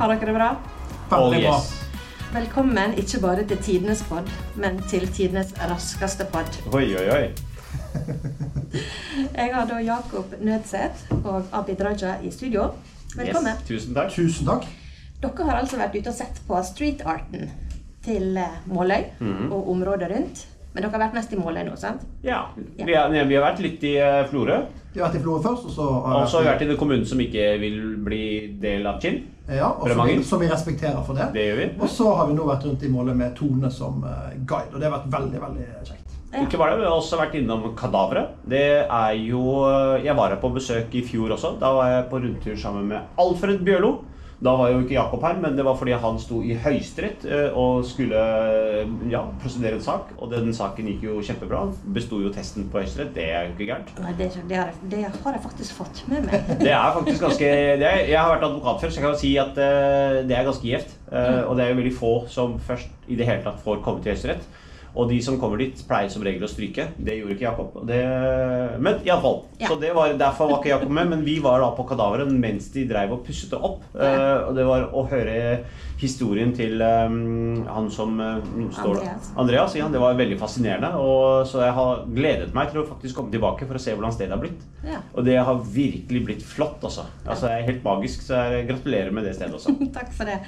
Har dere det bra? Oh, bra. yes. Velkommen ikke bare til tidenes pod, men til tidenes raskeste pod. Oi, oi, oi. Jeg har da Jakob Nødseth og Abid Raja i studio. Velkommen. Yes. Tusen takk. Tusen takk. Dere har altså vært ute og sett på streetarten til Måløy Måløy -hmm. og området rundt. Men dere har vært mest i Måløy nå, sant? Ja, vi har, vi har vært litt i eh, Florø. Vi har vært i Florø først, og så Og så har vi vært i den kommunen som ikke vil bli del av Kinn. Ja, og som vi, som vi respekterer for det. Det gjør vi. Og så har vi nå vært rundt i målet med Tone som eh, guide, og det har vært veldig, veldig kjekt. Ja. Ikke bare det, vi har også vært innom Kadaveret. Det er jo Jeg var her på besøk i fjor også. Da var jeg på rundtur sammen med Alfred Bjørlo. Da var jo ikke Jakob her, men det var fordi han sto i Høyesterett eh, og skulle ja, prosedere en sak. Og den saken gikk jo kjempebra. Besto jo testen på Høyesterett. Det er jo ikke gærent. Nei, det, det, det har jeg faktisk fått med meg. Det er faktisk ganske det Jeg har vært advokat før, så jeg kan si at eh, det er ganske gjevt. Eh, og det er jo veldig få som først i det hele tatt får komme til Høyesterett. Og de som kommer dit, pleier som regel å stryke. Det gjorde ikke Jakob. Det, men iallfall. Ja. Så det var, derfor var ikke Jakob med. Men vi var da på kadaveret mens de dreiv og pusset det opp. Eh, og det var å høre historien til um, han som uh, står Andreas. Andreas ja, det var veldig fascinerende. Og, så jeg har gledet meg til å faktisk komme tilbake for å se hvordan stedet har blitt. Ja. Og det har virkelig blitt flott, altså. altså det er helt magisk, så jeg gratulerer med det stedet også. Takk for det.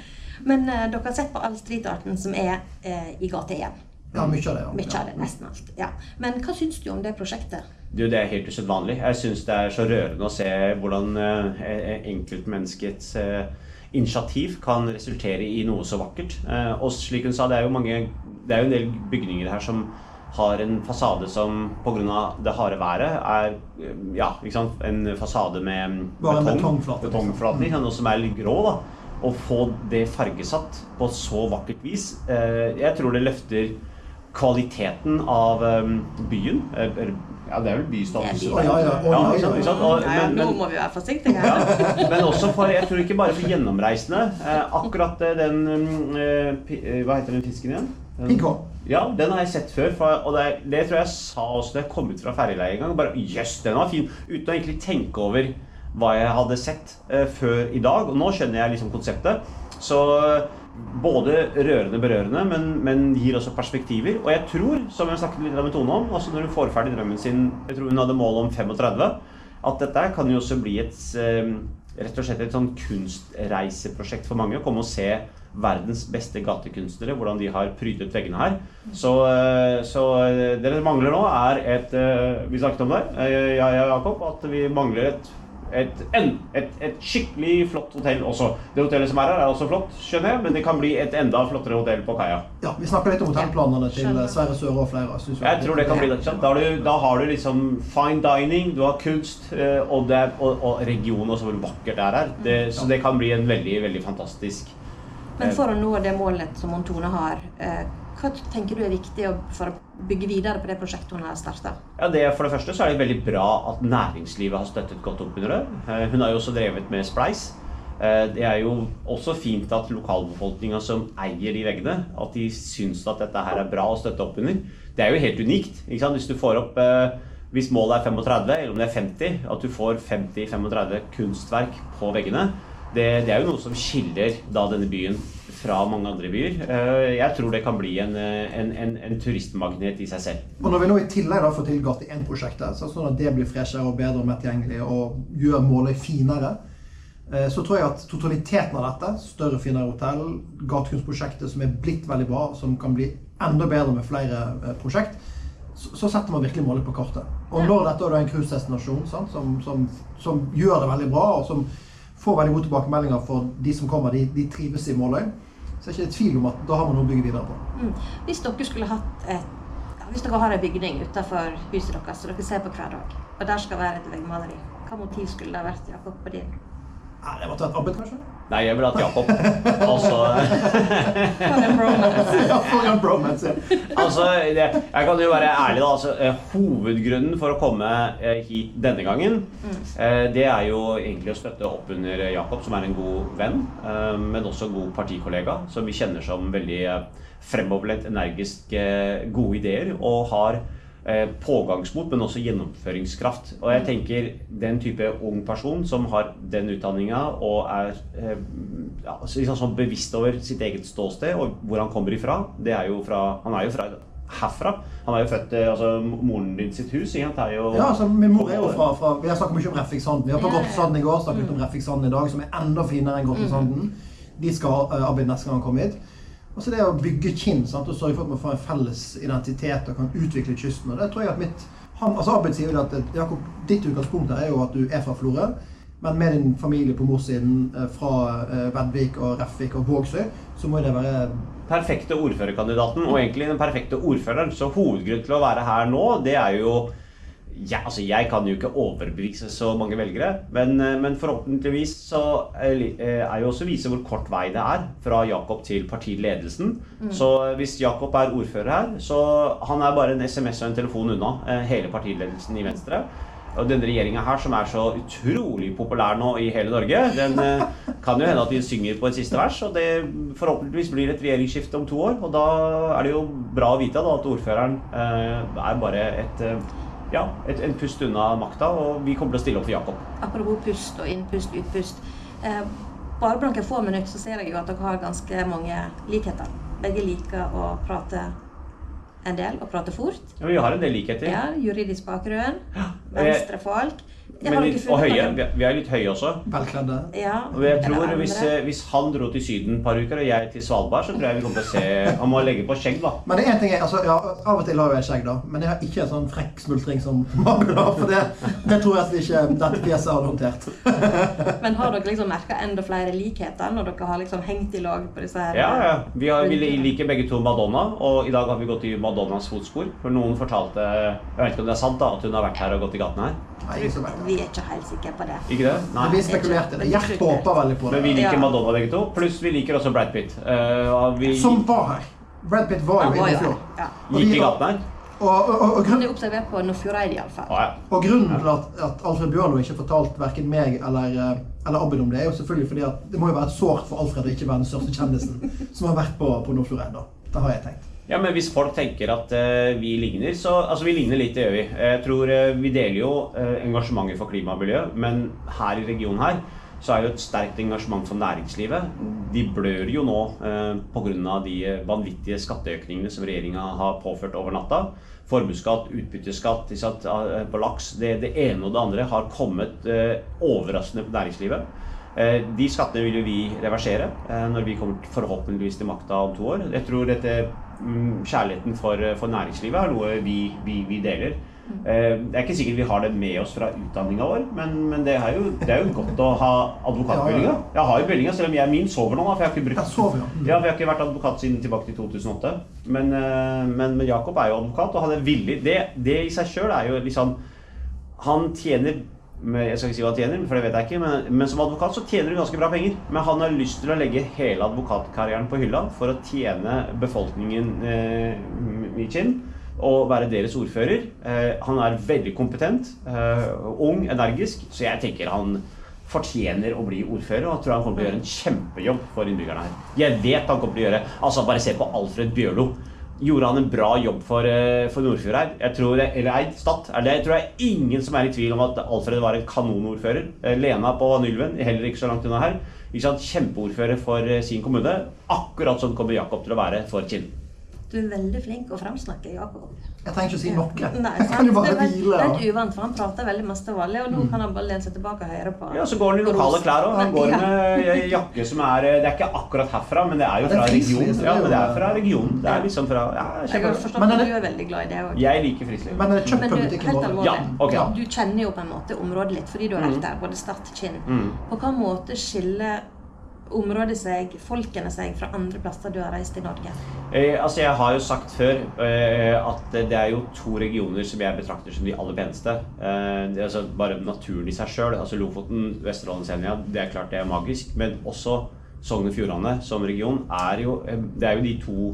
Men uh, dere har sett på all streetarten som er uh, i gate 1. Ja, mye av det. Ja. Mye av det, nesten alt. Ja. Men hva syns du om det prosjektet? Du, det er helt usedvanlig. Jeg syns det er så rørende å se hvordan eh, enkeltmenneskets eh, initiativ kan resultere i noe så vakkert. Eh, og slik hun sa, det er jo mange Det er jo en del bygninger her som har en fasade som pga. det harde været er eh, ja, ikke sant? en fasade med betong, betongflate. betongflate, ikke og som er litt grå. da Å få det fargesatt på så vakkert vis, eh, jeg tror det løfter kvaliteten av eh, byen. Eh, Ja, det er vel bystatus. Ja, ja. Ja, ja, ja. Og, Ja, ja, men, nå må vi være forsiktige. ja, her. men også for Jeg tror ikke bare for gjennomreisende. Eh, akkurat eh, den Hva heter den fisken igjen? Den- Ja, den har jeg sett før. For, og det, det tror jeg sa også da jeg kom ut fra ferjeleiet en gang. Bare jøss, den var fin. Uten å egentlig tenke over hva jeg hadde sett eh, før i dag. Og nå skjønner jeg liksom konseptet. Så både rørende berørende, men, men gir også perspektiver. Og jeg tror, som jeg snakket litt med Tone om, altså når hun får ferdig drømmen sin Jeg tror hun hadde mål om 35. At dette kan jo også bli et eh, rett og slett et sånn kunstreiseprosjekt for mange. Å komme og se verdens beste gatekunstnere, hvordan de har prydet veggene her. Så, eh, så det dere mangler nå, er et eh, Vi snakket om det, jeg og Jakob, at vi mangler et et, en, et, et skikkelig flott hotell også. Det hotellet som er her, er også flott, skjønner jeg, men det kan bli et enda flottere hotell på kaia. Ja, Vi snakker litt om hotellplanene til eh, Sverre Søre og flere. Synes vi- Jeg tror det kan bli det. Da har du, da har du liksom fine dining, du har kunst, eh, og, det, og, og regionen også, hvor vakkert det er her. Det, så det kan bli en veldig, veldig fantastisk Men for å nå det målet som Montone har, eh, hva tenker du er viktig for å bygge videre på det prosjektet hun har starta? Ja, For det første så er det veldig bra at næringslivet har støttet godt opp under det. Eh, Hun har jo også drevet med Spleis. Eh, Det er jo også fint at lokalbefolkninga som eier de veggene, at de syns at dette her er bra å støtte opp under. Det er jo helt unikt. ikke sant? Hvis du får opp eh, Hvis målet er 35, eller om det er 50, at du får 50-35 kunstverk på veggene, det, det er jo noe som skiller da denne byen fra mange andre byer. Eh, Jeg tror det kan bli en, eh, en, en, en turistmagnet i seg selv. Og når vi nå i tillegg da får til Gate 1-prosjektet, så sånn at det blir freshere og bedre og mer tilgjengelig og gjør målet finere, eh, så tror jeg at totaliteten av dette, større, finere hotell, gatekunstprosjektet som er blitt veldig bra, som kan bli enda bedre med flere prosjekt, så, setter man virkelig målet på kartet. Og når dette er en cruisedestinasjon som, som, som gjør det veldig bra, og som får veldig gode tilbakemeldinger for de som kommer, de, de trives i Måløy, så er ikke ikke tvil om at da har man noe å bygge videre på. Mm. Hvis dere skulle hatt et Hvis dere har en bygning utenfor huset deres som dere ser på hver dag, og der skal være et veggmaleri, hva motiv skulle det vært Jakob, på din? Nei, det måtte vært arbeid, kanskje? Nei, jeg vil ha Jakob. Altså, For en bromance. ja, for en bromance, ja. altså det, jeg kan jo være ærlig, da. Altså, eh, hovedgrunnen for å komme eh, hit denne gangen, eh, det er jo egentlig å støtte opp under Jakob, som er en god venn, eh, men også en god partikollega, som vi kjenner som veldig fremoverlent, energisk, gode ideer, og har pågangsmot, men også gjennomføringskraft. Og jeg tenker den type ung person som har den utdanninga og er eh, ja, liksom sånn bevisst over sitt eget ståsted og hvor han kommer ifra, det er jo fra, han er jo fra herfra. Han er jo født eh, altså Moren din sitt hus ikke sant, er jo Ja, altså, min mor er jo fra, fra Vi har snakket mye om Reffiksanden. Vi har på. Grottesanden i går snakket om Reffiksanden i dag, som er enda finere enn Grottesanden. De skal uh, arbeide neste gang han kommer hit. Og så det å bygge Kinn sant, og sørge for at man får en felles identitet og kan utvikle kysten. Og det tror jeg at mitt han, altså Abid sier jo at Jakob, ditt utgangspunkt her er jo at du er fra Florø. Men med din familie på morssiden eh, fra eh, Vedvik og Refvik og Vågsøy, så må det være perfekte ordførerkandidaten, og egentlig den perfekte ordføreren. Så hovedgrunnen til å være her nå, det er jo ja, altså Jeg kan jo ikke overbevise så mange velgere, men, eh, men forhåpentligvis så er li- eh, er jo også vise hvor kort vei det er fra Jakob til partiledelsen. Så hvis Jakob er ordfører her, så han er bare en SMS og en telefon unna eh, hele partiledelsen i Venstre. Og denne regjeringa her, som er så utrolig populær nå i hele Norge, den eh, kan jo hende at de synger på et siste vers, og det forhåpentligvis blir et regjeringsskifte om to år. Og da er det jo bra å vite da, at ordføreren eh, er bare et eh, ja, et, en pust unna makta, og vi kommer til å stille opp for Jakob. Apropos pust og innpust, utpust. Eh, bare på noen få minutter så ser jeg jo at dere har ganske mange likheter. Begge liker å prate en del og prate fort. Ja, vi har en del likheter. Ja, juridisk bakgrunn. venstre Venstrefolk. Litt, og høye. Vi er- litt høye også. velkledde. Ja, Og jeg tror hvis, eh, hvis han dro til Syden et par uker, og jeg til Svalbard, så tror jeg vi kommer til å se Han må legge på skjegg, da. Men det er en ting jeg, altså, ja, Av og til har jeg skjegg, da. Men jeg har ikke en sånn frekk smultring som Magnus har. For det, det tror jeg at ikke dette fjeset har håndtert. Men har dere liksom merka enda flere likheter når dere har liksom hengt i lag på disse her Ja, ja. Vi, har, vi liker begge to Madonna, og i dag har vi gått i Madonnas fotspor. For noen fortalte Jeg vet ikke om det er sant, da, at hun har vært her og gått i gatene her. Nei. Vi er ikke helt sikre på det. Ikke det? Nei. vi spekulert i det. Gjert håper veldig på det. Men vi liker Ja. Madonna begge to. Pluss vi liker også Brad Pitt. Uh, vi Som var her. Brad Pitt var jo inne i jo fjor. Ja. Gikk i gaten her. Og, og, og, og, grunn, observert på Nordfjordeid iallfall. Å, ja. og grunnen til at, at Alfred Bjørlo ikke fortalt verken meg eller, eh, eller Abid om det, er jo selvfølgelig fordi at det må jo være et sårt for Alfred å ikke være den største kjendisen som har vært på, på Nordfjordeid. Det har jeg tenkt. Ja, men hvis folk tenker at uh, vi ligner, så Altså, vi ligner litt, det gjør vi. Jeg tror uh, vi deler jo uh, engasjementet for klima og miljø, men her i regionen her så er det jo et sterkt engasjement for næringslivet. De blør jo nå eh, pga. de vanvittige skatteøkningene som regjeringa har påført over natta. Formuesskatt, utbytteskatt på laks. Det, det ene og det andre har kommet eh, overraskende på næringslivet. De skattene vil jo vi reversere når vi kommer forhåpentligvis til makta om to år. Jeg tror dette kjærligheten for, for næringslivet er noe vi, vi, vi deler. Eh, Det er ikke sikkert vi har det med oss fra utdanninga vår, men, men det, er jo, det er jo godt å ha ja. Jeg har jo bevillinga, selv om jeg min sover nå. For jeg har ikke brukt. Mm. ja, Vi har ikke vært advokat siden tilbake til 2008. Men, eh, men, men Jakob er jo advokat, og han er villig. Det, det i seg sjøl er jo liksom Han tjener Jeg skal ikke si hva han tjener, for det vet jeg ikke, men, men som advokat så tjener du ganske bra penger. Men han har lyst til å legge hele advokatkarrieren på hylla for å tjene befolkningen eh, i Kinn og være deres ordfører. Eh, han er veldig kompetent, eh, ung, energisk, så jeg tenker han fortjener å bli ordfører, og jeg tror han kommer til å gjøre en kjempejobb for innbyggerne her. Jeg vet han kommer til å gjøre Altså, bare se på Alfred Bjørlo. Gjorde han en bra jobb for, eh, for Nordfjordeid? Jeg tror eller Eid Stad. Det, tror jeg ingen som er i tvil om at Alfred var en kanonordfører. Eh, Lena på Nylven, heller ikke så langt unna her. Ikke sant? Kjempeordfører for eh, sin kommune. Akkurat sånn kommer Jakob til å være for Kinn. Du er veldig flink å fremsnakke, Jakob. Jeg trenger ikke å si noe. Nei, Jeg kan jo det, bare er, hvile. det er litt uvant, for han prater veldig mest til vanlig, og nå kan han bare lene seg tilbake og høre på. Ja, Så går han i lokale klær òg. Han går ja. med jakke som er Det er ikke akkurat herfra, men det er jo det fra regionen. Ja, men det er fra regionen. Det er liksom fra Ja, Jeg har forstått at du er veldig glad i det òg. Jeg liker frisliv. Men er det kjøpt på du, butikken vår? Ja, okay. Du kjenner jo på en måte området litt, fordi du har vært der, både Stad og Kinn. Mm. På hvilken måte skiller området seg, folkene seg, fra andre plasser du har reist i Norge? Eh, altså Jeg har jo sagt før eh, at det er jo to regioner som jeg betrakter som de aller peneste. Eh, altså Bare naturen i seg sjøl. Altså Lofoten, Vesterålen, Senja, det er klart det er magisk. Men også Sogn og Fjordane som region er jo eh, Det er jo de to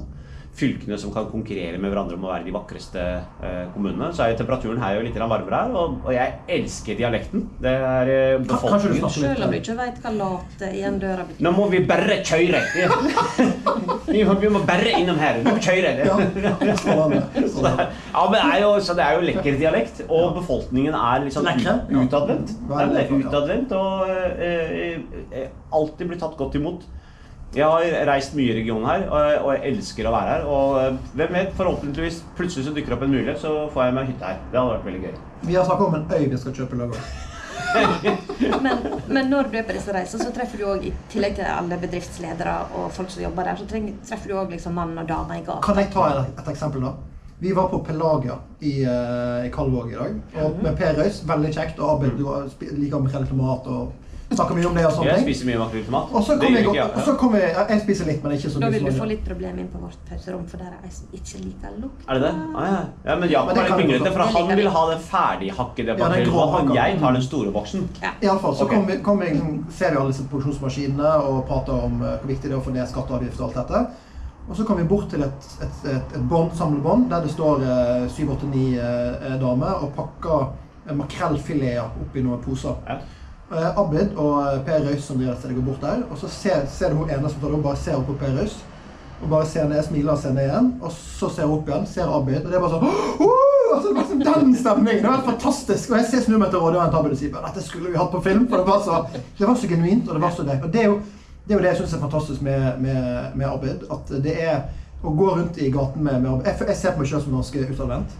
fylkene som kan konkurrere med hverandre om å være de vakreste eh, kommunene. Så er jo temperaturen her jo litt varmere her, og, og jeg elsker dialekten. Det er eh, Kanskje du befolkningen. Selv om du ikke veit hva late igjen døra betyr. Nå må vi bare kjøre! vi, må, vi må bare innom her. Nå må kjøre. Ja. Så det er, ja, men det er jo, så det er jo lekker dialekt, og befolkningen er liksom utadvendt. Utadvendt og eh, eh, alltid blir tatt godt imot. Jeg har reist mye i regionen her, og, jeg elsker å være her. Og eh, hvem vet, forhåpentligvis plutselig så dukker opp en mulighet, så får jeg meg hytte her. Det hadde vært veldig gøy. Vi har snakket om en øy vi skal kjøpe i. Men, men når du er på disse reisene, så treffer du òg, i tillegg til alle bedriftsledere og folk som jobber der, så treffer du òg liksom mann og dame i gata. Kan jeg ta et, et eksempel, da? Vi var på Pelagia i, eh, i Kalvåg i dag. Og med Per Røis, Veldig kjekt. Og Abid liker makrell i tomat og snakker mye om det og sånne Jeg ting. spiser mye makrell i tomat. Og så Det kom gjør jeg, ikke og så jeg, ja, jeg spiser litt, men ikke så Da mye vil som du få litt problemer inn på vårt pauserom, for der er ei som ikke liker lukt. Er det det? Ah, ja. ja, men Jakob Men det er litt kan pinglete, for han vil ha den ferdighakkede Ja, den makrellen. grå hakka. Jeg tar den store boksen. Ja. I alle fall, så Ok. kom vi, kom vi, liksom, ser vi alle disse produksjonsmaskinene og prater om eh, hvor viktig det er å få ned skatt og avgift og alt dette. Og så kom vi bort til et, et, et, et bånd, samlebånd der det står eh, 7-8-9 eh, damer og pakker eh, makrellfileter oppi noen poser. Ja. Eh, Abid og eh, Per Røys som driver stedet går bort der, og så ser, ser hun ene som tar det opp, bare ser opp på Per Røys. Og bare ser ned, smiler og ser ned igjen. Og så ser hun opp igjen, ser Abid, og det er bare sånn «Åh!» altså, liksom Den stemningen! Det var helt fantastisk. Og jeg ser snur meg til rådgiveren til Abid og sier bare, dette skulle vi hatt på film. For det var så, det var så genuint, og det var så det. Og det er jo det, er jo det jeg syns er fantastisk med, med, med Abid. At det er å gå rundt i gaten med, med Abid. Jeg, jeg ser på meg sjøl som ganske utadvendt.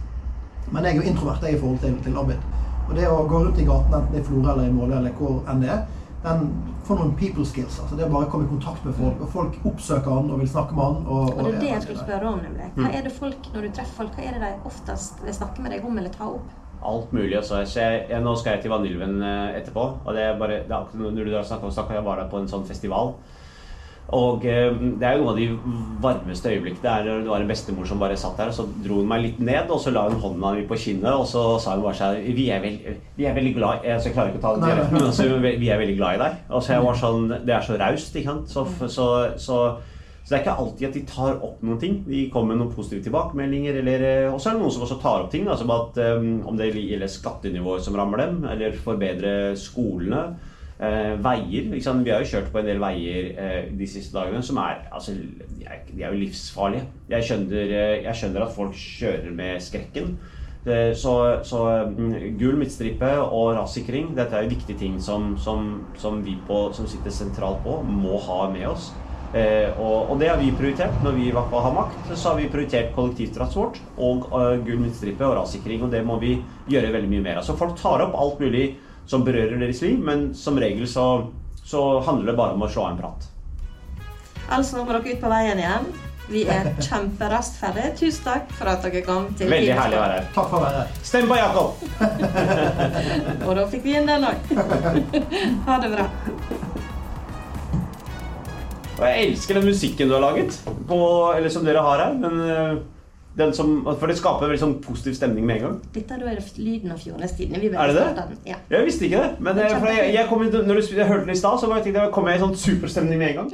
Men jeg er jo introvert jeg, i forhold til, til Abid. Og det å gå rundt i gaten, enten det er i Florø eller i Måløy eller hvor enn det er, den får noen people skills. altså Det er bare å komme i kontakt med folk. Og folk oppsøker han og vil snakke med han. Og, Og det er det jeg skulle spørre om, nemlig. Hva er det folk, når du treffer folk, hva er det de oftest vil snakke med deg om eller ta opp? Alt mulig. Altså. Jeg, jeg, nå skal jeg til Vanylven eh, etterpå. Og det er bare, det er når du snakker om snakk, jeg var der på en sånn festival. Og eh, det er jo noen av de varmeste øyeblikkene. Det er det var en bestemor som bare satt der, og så dro hun meg litt ned, og så la hun hånda mi på kinnet, og så sa hun bare sånn Vi er, vi er veldig glad i altså, Jeg klarer ikke å ta nei. dialekten, men altså, vi er veldig glad i deg. Og så jeg var sånn Det er så raust, ikke sant. Så, så, så, så det er ikke alltid at de tar opp noen ting. De kommer med noen positive tilbakemeldinger. Eller, eh, og så er det noen som også tar opp ting. altså, at um, Om det gjelder skattenivåer som rammer dem, eller forbedre skolene. Eh, veier. Sant? Vi har jo kjørt på en del veier eh, de siste dagene som er altså, de er, de er jo livsfarlige. Jeg skjønner, eh, jeg skjønner at folk kjører med skrekken. Så så mm, gul midtstripe og rassikring dette er jo viktige ting som, som, som vi på, som sitter sentralt på, må ha med oss. Eh, og, og det har vi prioritert. Når vi i hvert fall har makt, så har vi prioritert kollektivtransport og uh, gul midtstripe og rassikring. Og det må vi gjøre veldig mye mer av. Så folk tar opp alt mulig som berører deres liv, men som regel så, så handler det bare om å slå av en prat. Altså nå må dere ut på veien igjen. Vi er kjemperaskt ferdig. Tusen takk for at dere kom til Veldig herlig å være her. Takk for å være her. Stem på Jakob! Og da fikk vi inn den òg. Ha det bra. Og jeg elsker den musikken du har laget, på, eller som dere har her. Men eh, den som, for det skaper veldig sånn positiv stemning med en gang. Dette er lyden av Fjordenes Tidende. Er det det? Ja. Jeg visste ikke det. Men det, jeg, jeg kom, når du, jeg hørte den i stad, så jeg tenkte kom jeg i sånn superstemning med en gang.